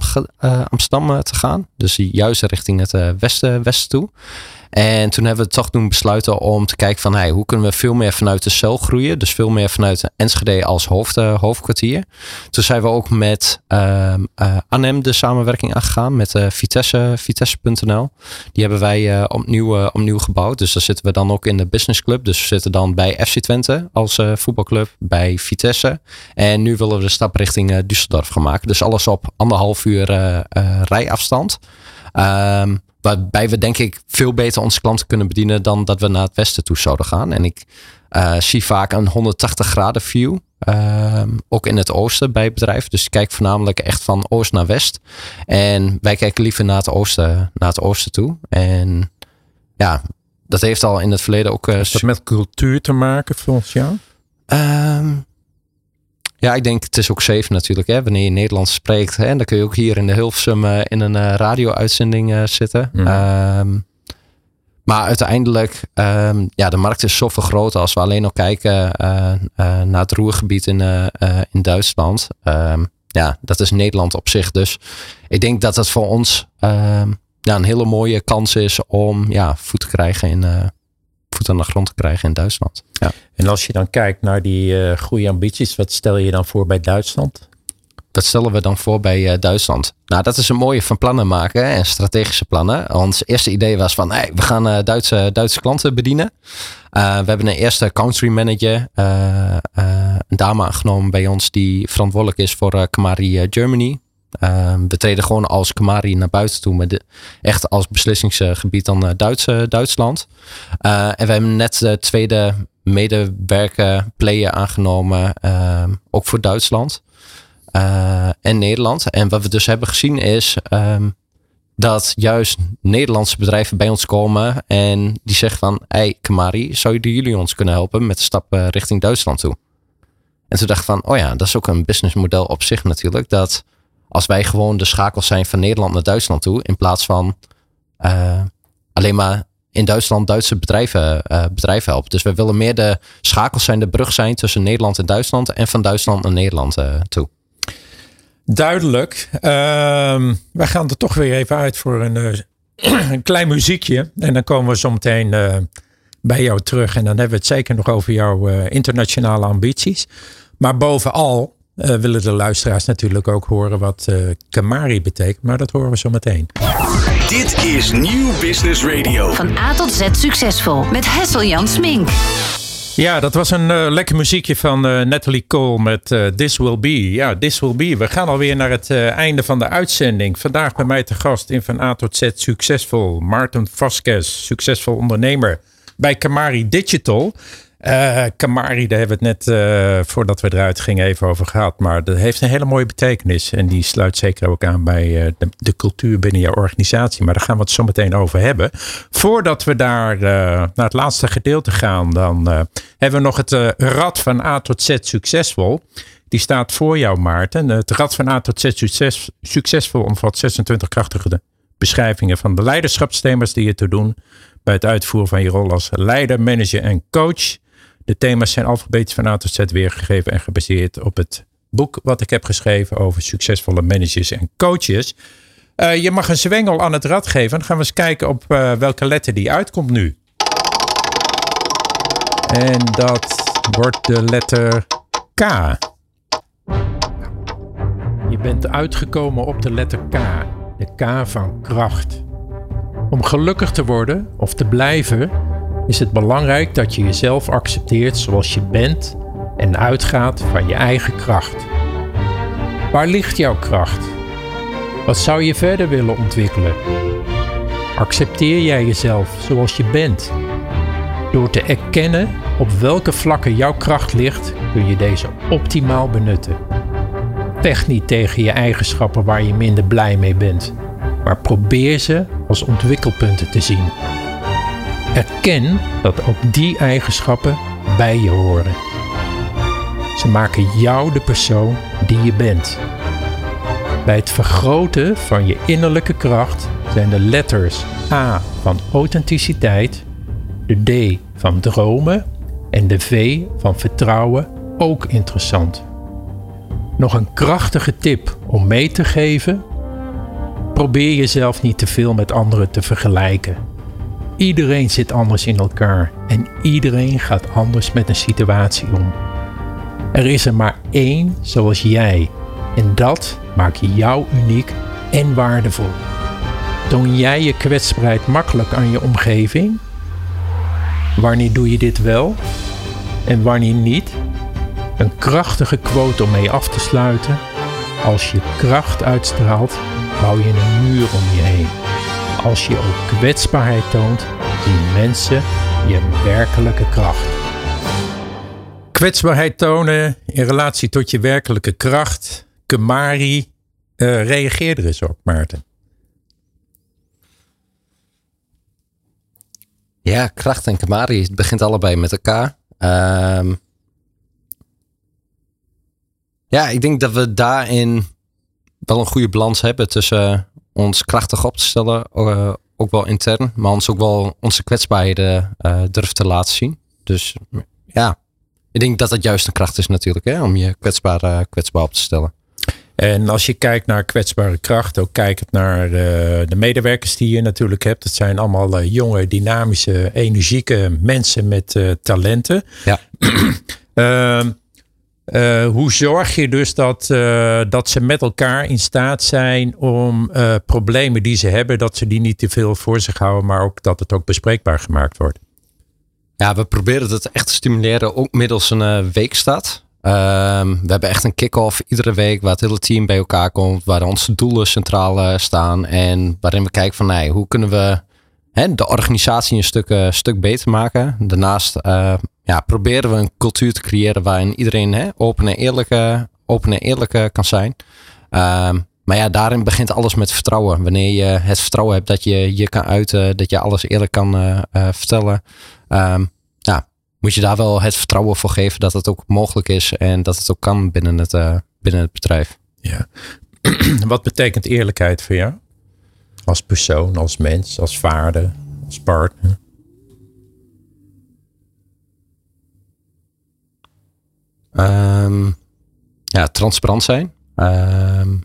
Amsterdam te gaan. Dus juist richting het westen, westen toe. En toen hebben we toch toen besluiten om te kijken van hey, hoe kunnen we veel meer vanuit de cel groeien. Dus veel meer vanuit Enschede als hoofd, uh, hoofdkwartier. Toen zijn we ook met uh, de samenwerking aangegaan met uh, Vitesse, Vitesse.nl. Die hebben wij opnieuw, opnieuw gebouwd. Dus daar zitten we dan ook in de business club. Dus we zitten dan bij FC Twente als voetbalclub, bij Vitesse. En nu willen we de stap richting Düsseldorf gaan maken. Dus alles op anderhalf uur rijafstand. Um, waarbij we denk ik veel beter onze klanten kunnen bedienen dan dat we naar het westen toe zouden gaan. En ik uh, zie vaak een 180 graden view. Ehm, ook in het oosten bij het bedrijf. Dus ik kijk voornamelijk echt van oost naar west. En wij kijken liever naar het oosten, naar het oosten toe. En ja, dat heeft al in het verleden ook. Uh, dat met cultuur te maken volgens jou? Um, ja, ik denk het is ook safe natuurlijk. Hè? Wanneer je Nederlands spreekt. Hè? dan kun je ook hier in de Hilversum uh, in een uh, radio-uitzending uh, zitten. Mm. Um, maar uiteindelijk, um, ja, de markt is zoveel groter als we alleen nog kijken naar het roergebied in, in Duitsland. Um, ja, dat is Nederland op zich. Dus ik denk dat het voor ons ja, een hele mooie kans is om ja, voet te krijgen in, voet aan de grond te krijgen in Duitsland. Ja. En als je dan kijkt naar die uh, goede ambities, wat stel je dan voor bij Duitsland? Wat stellen we dan voor bij uh, Duitsland? Nou, dat is een mooie van plannen maken en strategische plannen. Ons eerste idee was van, hey, we gaan uh, Duitse, Duitse klanten bedienen. we hebben een eerste country manager, een dame aangenomen bij ons die verantwoordelijk is voor Kamari Germany. Ehm, we treden gewoon als Kamari naar buiten toe, de, echt als beslissingsgebied dan uh, Duitsland. Uh, en we hebben net de tweede medewerker player aangenomen, ehm, ook voor Duitsland en Nederland. En wat we dus hebben gezien is um, dat juist Nederlandse bedrijven bij ons komen en die zeggen van, hey Kamari, zouden jullie ons kunnen helpen met de stap richting Duitsland toe? En toen dacht ik van, oh ja, dat is ook een businessmodel op zich natuurlijk, dat als wij gewoon de schakels zijn van Nederland naar Duitsland toe, in plaats van uh, alleen maar in Duitsland Duitse bedrijven, uh, bedrijven helpen. Dus we willen meer de schakels zijn, de brug zijn tussen Nederland en Duitsland en van Duitsland naar Nederland uh, toe. Duidelijk. Ehm, wij gaan er toch weer even uit voor een, een klein muziekje. En dan komen we zo meteen bij jou terug. En dan hebben we het zeker nog over jouw internationale ambities. Maar bovenal uh, willen de luisteraars natuurlijk ook horen wat uh, Kamari betekent. Maar dat horen we zo meteen. Dit is Nieuw Business Radio. Van A tot Z succesvol met Hessel Jan Smink. Ja, dat was een uh, lekker muziekje van uh, Natalie Cole met uh, This Will Be. Ja, This Will Be. We gaan alweer naar het einde van de uitzending. Vandaag bij mij te gast in Van A tot Z succesvol. Maarten Vasquez, succesvol ondernemer bij Kamari Digital. Uh, Kamari, daar hebben we het net uh, voordat we eruit gingen even over gehad. Maar dat heeft een hele mooie betekenis. En die sluit zeker ook aan bij uh, de, de, cultuur binnen jouw organisatie. Maar daar gaan we het zo meteen over hebben. Voordat we daar naar het laatste gedeelte gaan, dan hebben we nog het Rad van A tot Z succesvol. Die staat voor jou, Maarten. Het Rad van A tot Z succes, succesvol omvat 26 krachtige beschrijvingen van de leiderschapsthema's die je te doen bij het uitvoeren van je rol als leider, manager en coach. De thema's zijn alfabetisch van A tot Z weergegeven en gebaseerd op het boek wat ik heb geschreven over succesvolle managers en coaches. Uh, je mag een zwengel aan het rad geven. Dan gaan we eens kijken op uh, welke letter die uitkomt nu. En dat wordt de letter K. Je bent uitgekomen op de letter K. De K van kracht. Om gelukkig te worden of te blijven is het belangrijk dat je jezelf accepteert zoals je bent en uitgaat van je eigen kracht. Waar ligt jouw kracht? Wat zou je verder willen ontwikkelen? Accepteer jij jezelf zoals je bent? Door te erkennen op welke vlakken jouw kracht ligt, kun je deze optimaal benutten. Vecht niet tegen je eigenschappen waar je minder blij mee bent, maar probeer ze als ontwikkelpunten te zien. Erken dat ook die eigenschappen bij je horen. Ze maken jou de persoon die je bent. Bij het vergroten van je innerlijke kracht zijn de letters A van authenticiteit, de D van dromen en de V van vertrouwen ook interessant. Nog een krachtige tip om mee te geven: probeer jezelf niet te veel met anderen te vergelijken. Iedereen zit anders in elkaar en iedereen gaat anders met een situatie om. Er is er maar één zoals jij en dat maakt jou uniek en waardevol. Toon jij je kwetsbaarheid makkelijk aan je omgeving? Wanneer doe je dit wel en wanneer niet? Een krachtige quote om mee af te sluiten. Als je kracht uitstraalt, bouw je een muur om je heen. Als je ook kwetsbaarheid toont, zien mensen je werkelijke kracht. Kwetsbaarheid tonen in relatie tot je werkelijke kracht. Kamari, uh, reageer er eens op, Maarten. Ja, kracht en Kamari, het begint allebei met elkaar. Um, ja, ik denk dat we daarin wel een goede balans hebben tussen ons krachtig op te stellen, uh, ook wel intern, maar ons ook wel onze kwetsbaarheden uh, durven te laten zien. Dus ja, ik denk dat dat juist een kracht is natuurlijk, hè, om je kwetsbaar, uh, kwetsbaar op te stellen. En als je kijkt naar kwetsbare kracht, ook kijkend naar de medewerkers die je natuurlijk hebt. Het zijn allemaal jonge, dynamische, energieke mensen met talenten. Ja. Uh, hoe zorg je dus dat, uh, dat ze met elkaar in staat zijn om uh, problemen die ze hebben, dat ze die niet te veel voor zich houden, maar ook dat het ook bespreekbaar gemaakt wordt? Ja, we proberen het echt te stimuleren, ook middels een weekstad. Ehm, we hebben echt een kick-off iedere week waar het hele team bij elkaar komt, waar onze doelen centraal staan en waarin we kijken van nee, hoe kunnen we de organisatie een stuk, stuk beter maken. Daarnaast ja, proberen we een cultuur te creëren waarin iedereen hè, open, en eerlijke, open en eerlijk kan zijn. Um, maar ja, daarin begint alles met vertrouwen. Wanneer je het vertrouwen hebt dat je je kan uiten, dat je alles eerlijk kan vertellen. Um, ja, moet je daar wel het vertrouwen voor geven dat het ook mogelijk is en dat het ook kan binnen het, binnen het bedrijf. Ja. Wat betekent eerlijkheid voor jou? Als persoon, als mens, als vader, als partner? Um, ja, transparant zijn. Um,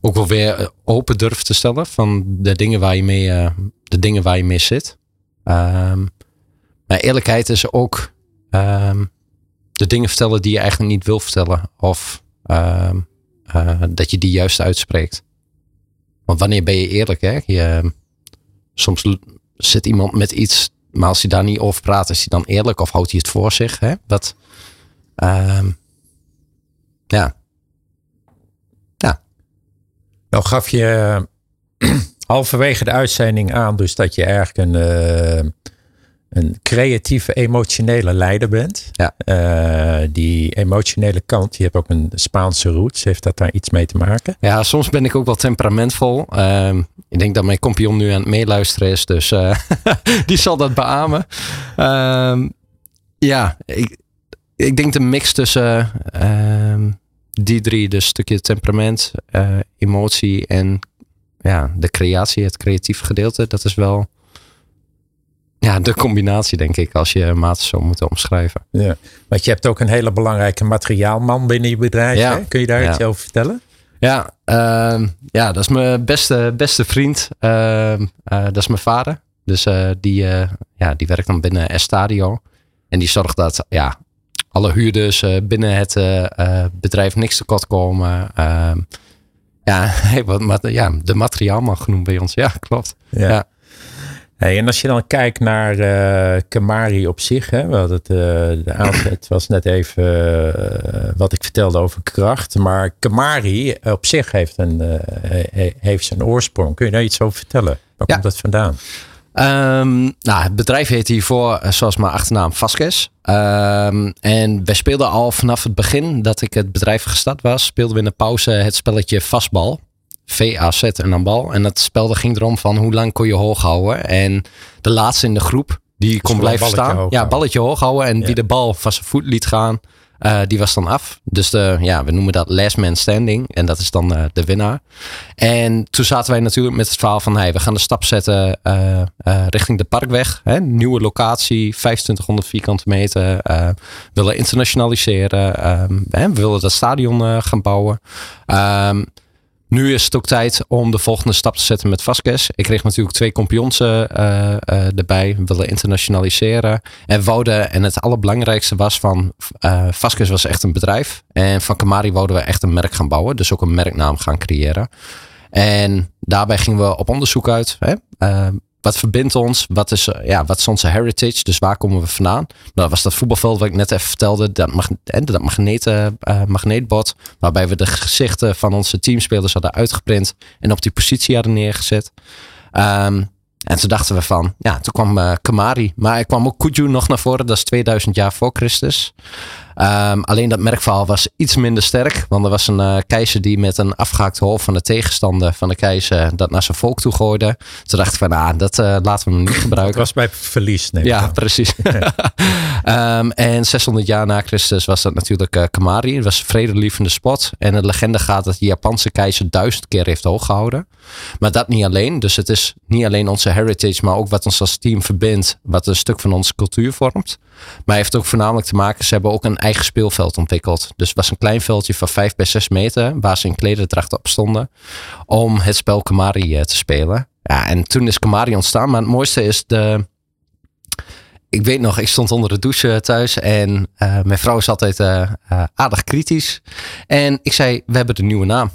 ook wel weer eh, open durven te stellen van de dingen waar je mee, uh, de dingen waar je mee zit. Um, maar eerlijkheid is ook de dingen vertellen die je eigenlijk niet wil vertellen. Of uh, dat je die juist uitspreekt. Want wanneer ben je eerlijk? Hè? Je, soms zit iemand met iets, maar als hij daar niet over praat, is hij dan eerlijk of houdt hij het voor zich? Hè? Wat, Um, ja. Ja. Nou gaf je halverwege de uitzending aan dus dat je eigenlijk een, uh, een creatieve, emotionele leider bent. Ja. Uh, die emotionele kant, je hebt ook een Spaanse roots. Heeft dat daar iets mee te maken? Ja, soms ben ik ook wel temperamentvol. Um, ik denk dat mijn kompion nu aan het meeluisteren is, dus uh, die zal dat beamen. Um, ja, ik, ik denk de mix tussen uh, die drie, dus een stukje temperament, uh, emotie en ja, de creatie, het creatieve gedeelte, dat is wel ja, de combinatie, denk ik, als je maat zo moet omschrijven. Ja, want je hebt ook een hele belangrijke materiaalman binnen je bedrijf. Ja. Hè? Kun je daar ja. iets over vertellen? Ja, uh, ja, dat is mijn beste, beste vriend. Uh, dat is mijn vader. Dus uh, die, ja, die werkt dan binnen S-Stadio. En die zorgt dat ja, alle huurders binnen het bedrijf niks tekort komen. Ehm, ja, wat, ja, de materiaal mag genoemd bij ons. Ja, klopt. Ja. ja. Hey, en als je dan kijkt naar uh, Kamari op zich, hè, het, uh, de aanzet was net even uh, wat ik vertelde over kracht, maar Kamari op zich heeft, een, heeft zijn oorsprong. Kun je daar iets over vertellen? Waar ja. komt dat vandaan? Um, nou, het bedrijf heet hiervoor, eh, zoals mijn achternaam, Vasquez. Um, en wij speelden al vanaf het begin dat ik het bedrijf gestart was, speelden we in de pauze het spelletje Vastbal. V-A-Z en dan bal. En dat spel ging erom van hoe lang kon je hoog houden. En de laatste in de groep, die dus kon blijven staan. Ja, balletje hoog houden. En ja. wie de bal van zijn voet liet gaan, uh, die was dan af. Dus de, ja, we noemen dat last man standing. En dat is dan uh, de winnaar. En toen zaten wij natuurlijk met het verhaal van... Hey, we gaan de stap zetten uh, richting de Parkweg. Hè, nieuwe locatie, 2500 vierkante meter. willen internationaliseren. Hè, we willen dat stadion gaan bouwen. Um, nu is het ook tijd om de volgende stap te zetten met Vasquez. Ik kreeg natuurlijk twee kampioens uh, uh, erbij. We willen internationaliseren. En wouden, en het allerbelangrijkste was van uh, was echt een bedrijf. En van Kamari wouden we echt een merk gaan bouwen. Dus ook een merknaam gaan creëren. En daarbij gingen we op onderzoek uit. Hè? Wat verbindt ons? Wat is, ja, wat is onze heritage? Dus waar komen we vandaan? Nou, dat was dat voetbalveld wat ik net even vertelde. Dat, mag, dat magneten, uh, magneetbord. Waarbij we de gezichten van onze teamspelers hadden uitgeprint. En op die positie hadden neergezet. Ehm, en toen dachten we van, ja, toen kwam uh, Kamari. Maar er kwam ook Kuju nog naar voren, dat is 2000 jaar voor Christus. Um, alleen dat merkverhaal was iets minder sterk. Want er was een uh, keizer die met een afgehaakt hoofd van de tegenstander van de keizer dat naar zijn volk toe gooide. Toen dachten we, nou, dat uh, laten we hem niet gebruiken. Dat was bij verlies, nee. Ja, precies. um, en 600 jaar na Christus was dat natuurlijk uh, Kamari. Het was een vredelievende spot. En de legende gaat dat de Japanse keizer duizend keer heeft hooggehouden. Maar dat niet alleen. Dus het is niet alleen onze heritage, maar ook wat ons als team verbindt. Wat een stuk van onze cultuur vormt. Maar heeft ook voornamelijk te maken, ze hebben ook een eigen speelveld ontwikkeld. Dus het was een klein veldje van 5 bij 6 meter, waar ze in klederdracht op stonden, om het spel Kamari uh, te spelen. Ja, en toen is Kamari ontstaan. Maar het mooiste is de... Ik weet nog, ik stond onder de douche thuis en uh, mijn vrouw is altijd uh, aardig kritisch. En ik zei, we hebben de nieuwe naam.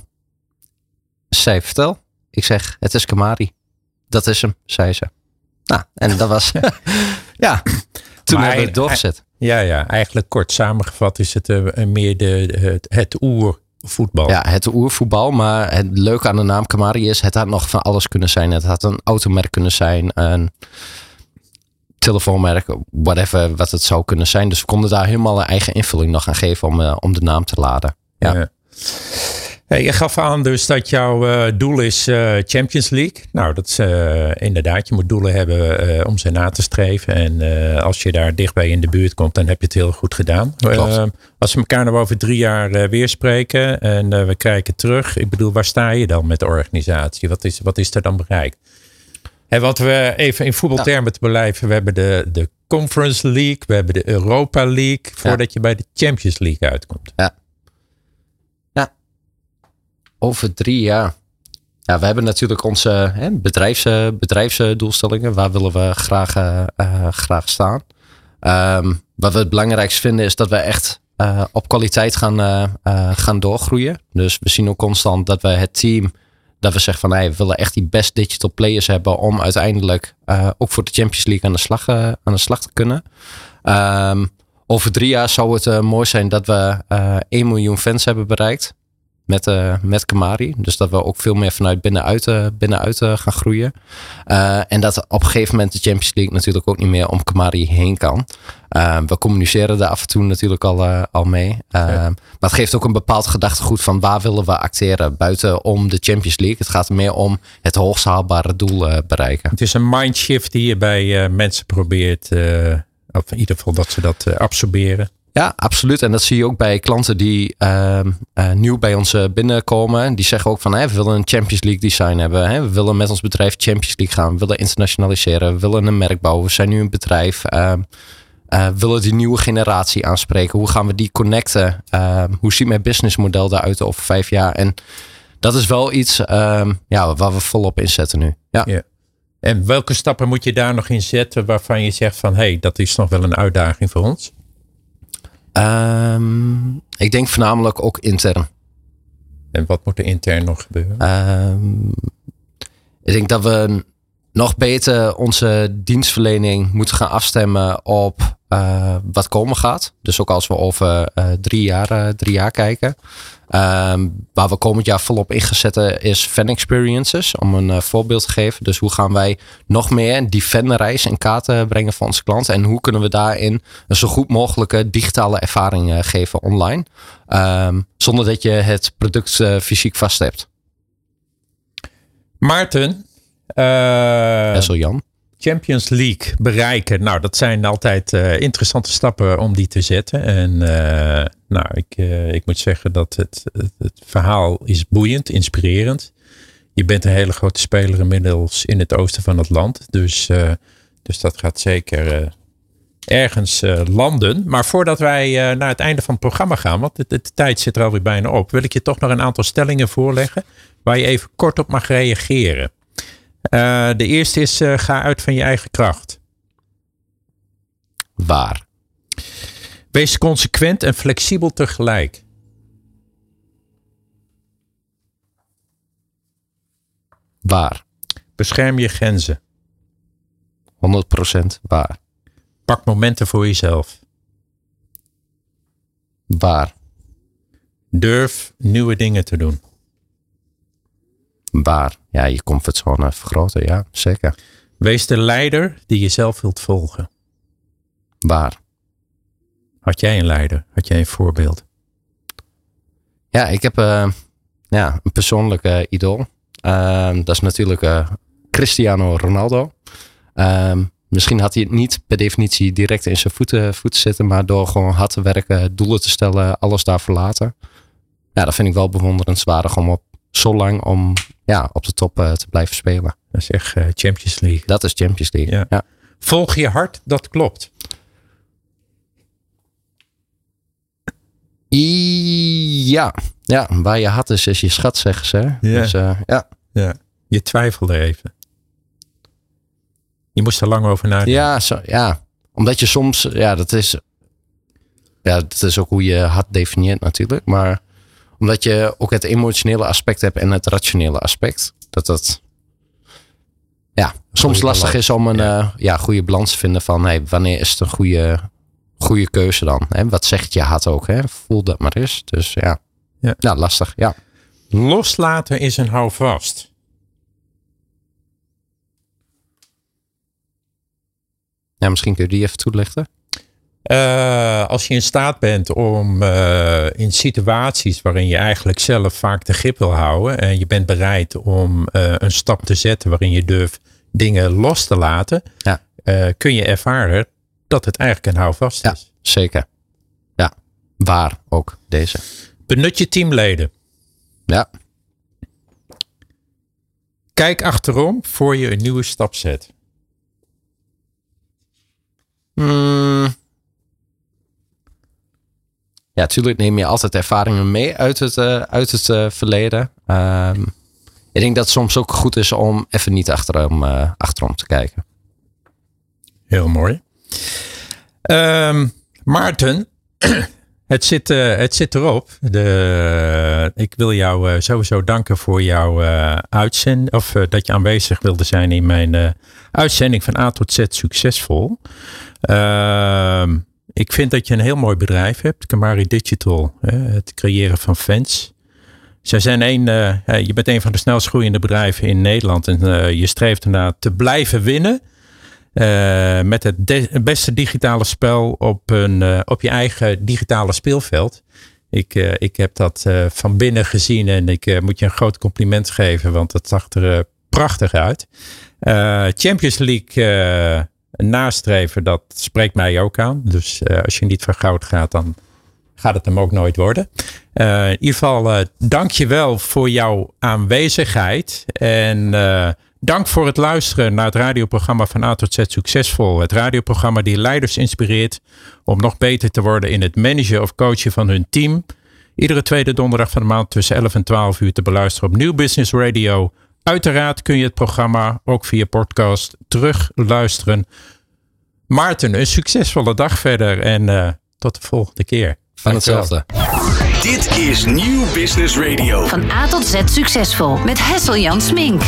Zij vertel. Ik zeg, het is Kamari. Dat is hem, zei ze. Nou, en dat was... ja, toen maar hebben we het doorgezet. Ja, ja, eigenlijk kort samengevat is het meer de, het, het oervoetbal. Ja, het oervoetbal. Maar het leuke aan de naam Kamari is, het had nog van alles kunnen zijn. Het had een automerk kunnen zijn, een telefoonmerk, whatever wat het zou kunnen zijn. Dus we konden daar helemaal een eigen invulling nog aan geven om, uh, om de naam te laden. ja. ja. Hey, je gaf aan dus dat jouw uh, doel is uh, Champions League. Nou, dat is inderdaad. Je moet doelen hebben om ze na te streven. En als je daar dichtbij in de buurt komt, dan heb je het heel goed gedaan. als we elkaar nog over drie jaar weer spreken en we kijken terug. Ik bedoel, waar sta je dan met de organisatie? Wat is, wat is er dan bereikt? En wat we even in voetbaltermen te blijven. We hebben de, de Conference League. We hebben de Europa League. Voordat ja. je bij de Champions League uitkomt. Ja. Over drie jaar. Ja, we hebben natuurlijk onze hè, bedrijfs, bedrijfsdoelstellingen. Waar willen we graag, uh, graag staan? Um, wat we het belangrijkste vinden is dat we echt uh, op kwaliteit gaan, uh, gaan doorgroeien. Dus we zien ook constant dat we het team, dat we zeggen van hey, we willen echt die best digital players hebben om uiteindelijk ook voor de Champions League aan de slag, aan de slag te kunnen. Um, over drie jaar zou het mooi zijn dat we 1 miljoen fans hebben bereikt met, uh, met Kamari. Dus dat we ook veel meer vanuit binnenuit, uh, binnenuit uh, gaan groeien. en dat op een gegeven moment de Champions League natuurlijk ook niet meer om Kamari heen kan. we communiceren daar af en toe natuurlijk al, al mee. maar het geeft ook een bepaald gedachtegoed van waar willen we acteren buiten om de Champions League. Het gaat meer om het hoogst haalbare doel bereiken. Het is een mindshift die je bij mensen probeert, of in ieder geval dat ze dat absorberen. Ja, absoluut. En dat zie je ook bij klanten die uh, uh, nieuw bij ons uh, binnenkomen. Die zeggen ook van we willen een Champions League design hebben. Hè? We willen met ons bedrijf Champions League gaan. We willen internationaliseren. We willen een merk bouwen. We zijn nu een bedrijf. Uh, willen die nieuwe generatie aanspreken. Hoe gaan we die connecten? Ehm, hoe ziet mijn businessmodel daaruit over vijf jaar? En dat is wel iets ehm, ja, waar we volop inzetten nu. Ja. En welke stappen moet je daar nog in zetten waarvan je zegt van hé, hey, dat is nog wel een uitdaging voor ons? Um, ik denk voornamelijk ook intern. En wat moet er intern nog gebeuren? Um, ik denk dat we nog beter onze dienstverlening moeten gaan afstemmen op uh, wat komen gaat. Dus ook als we over uh, drie, jaar, uh, drie jaar kijken. Um, waar we komend jaar volop ingezet is fan experiences. Om een voorbeeld te geven. Dus hoe gaan wij nog meer die fanreis in kaart brengen voor onze klanten. En hoe kunnen we daarin een zo goed mogelijke digitale ervaring geven online. Um, zonder dat je het product fysiek vast hebt. Maarten. Uh, Jan. Champions League bereiken. Nou, dat zijn altijd uh, interessante stappen om die te zetten. En uh, nou, ik, uh, ik moet zeggen dat het, het, het, verhaal is boeiend, inspirerend. Je bent een hele grote speler inmiddels in het oosten van het land. Dus, dus dat gaat zeker ergens landen. Maar voordat wij naar het einde van het programma gaan, want de, de, de tijd zit er alweer bijna op, wil ik je toch nog een aantal stellingen voorleggen waar je even kort op mag reageren. Uh, de eerste is uh, ga uit van je eigen kracht. Waar? Wees consequent en flexibel tegelijk. Waar? Bescherm je grenzen. 100% waar. Pak momenten voor jezelf. Waar? Durf nieuwe dingen te doen. Waar. Ja, je comfortzone vergroten, ja, zeker. Wees de leider die je zelf wilt volgen. Waar. Had jij een leider? Had jij een voorbeeld? Ja, ik heb uh, ja, een persoonlijke idool. Uh, dat is natuurlijk uh, Cristiano Ronaldo. Ehm, misschien had hij het niet per definitie direct in zijn voeten, voeten zitten, maar door gewoon hard te werken, doelen te stellen, alles daar verlaten. Ja, dat vind ik wel bewonderenswaardig om op zo lang om ja, op de top te blijven spelen. Dat is echt Champions League. Dat is Champions League. Ja. ja. Volg je hart, dat klopt. Ja, ja, waar je had is, is je schat, zeggen ze. Ja. Dus, uh, ja. ja. Je twijfelde even. Je moest er lang over nadenken. Ja, zo, ja. omdat je soms, ja, dat is, ja, dat is ook hoe je hart definieert natuurlijk. Maar omdat je ook het emotionele aspect hebt en het rationele aspect. Dat dat, ja, soms lastig is om een ja. Uh, ja, goede balans te vinden van hey, wanneer is het een goede goede keuze dan. Hè? Wat zegt je had ook, hè? voel dat maar eens. Dus ja. ja, ja lastig. Ja. Loslaten is een houvast. Ja, misschien kun je die even toelichten. Uh, als je in staat bent om uh, in situaties waarin je eigenlijk zelf vaak de grip wil houden en je bent bereid om uh, een stap te zetten waarin je durft dingen los te laten, ja. kun je ervaren dat het eigenlijk een houvast is. Ja, zeker. Ja, waar ook deze. Benut je teamleden. Ja. Kijk achterom voor je een nieuwe stap zet. Hmm. Ja, natuurlijk neem je altijd ervaringen mee uit het, uh, uit het uh, verleden. Um, ik denk dat het soms ook goed is om even niet achterom, uh, achterom te kijken. Heel mooi. Um, Maarten, het zit, het zit erop. De, ik wil jou sowieso danken voor jouw uitzending. Of dat je aanwezig wilde zijn in mijn uitzending van A tot Z Succesvol. Ehm, ik vind dat je een heel mooi bedrijf hebt, Kamari Digital. het creëren van fans. Zij zijn een, je bent een van de snelst groeiende bedrijven in Nederland. En je streeft ernaar te blijven winnen. Uh, met het, beste digitale spel op, een, op je eigen digitale speelveld. Ik, ik heb dat van binnen gezien en ik moet je een groot compliment geven, want het zag er prachtig uit. Champions League nastreven, dat spreekt mij ook aan. Dus als je niet voor goud gaat, dan gaat het hem ook nooit worden. in ieder geval, dank je wel voor jouw aanwezigheid. En Dank voor het luisteren naar het radioprogramma van A tot Z Succesvol. Het radioprogramma die leiders inspireert om nog beter te worden in het managen of coachen van hun team. Iedere tweede donderdag van de maand tussen 11 en 12 uur te beluisteren op Nieuw Business Radio. Uiteraard kun je het programma ook via podcast terug luisteren. Maarten, een succesvolle dag verder en uh, tot de volgende keer. Van hetzelfde. Dit is Nieuw Business Radio. Van A tot Z succesvol met Hessel Jan Smink.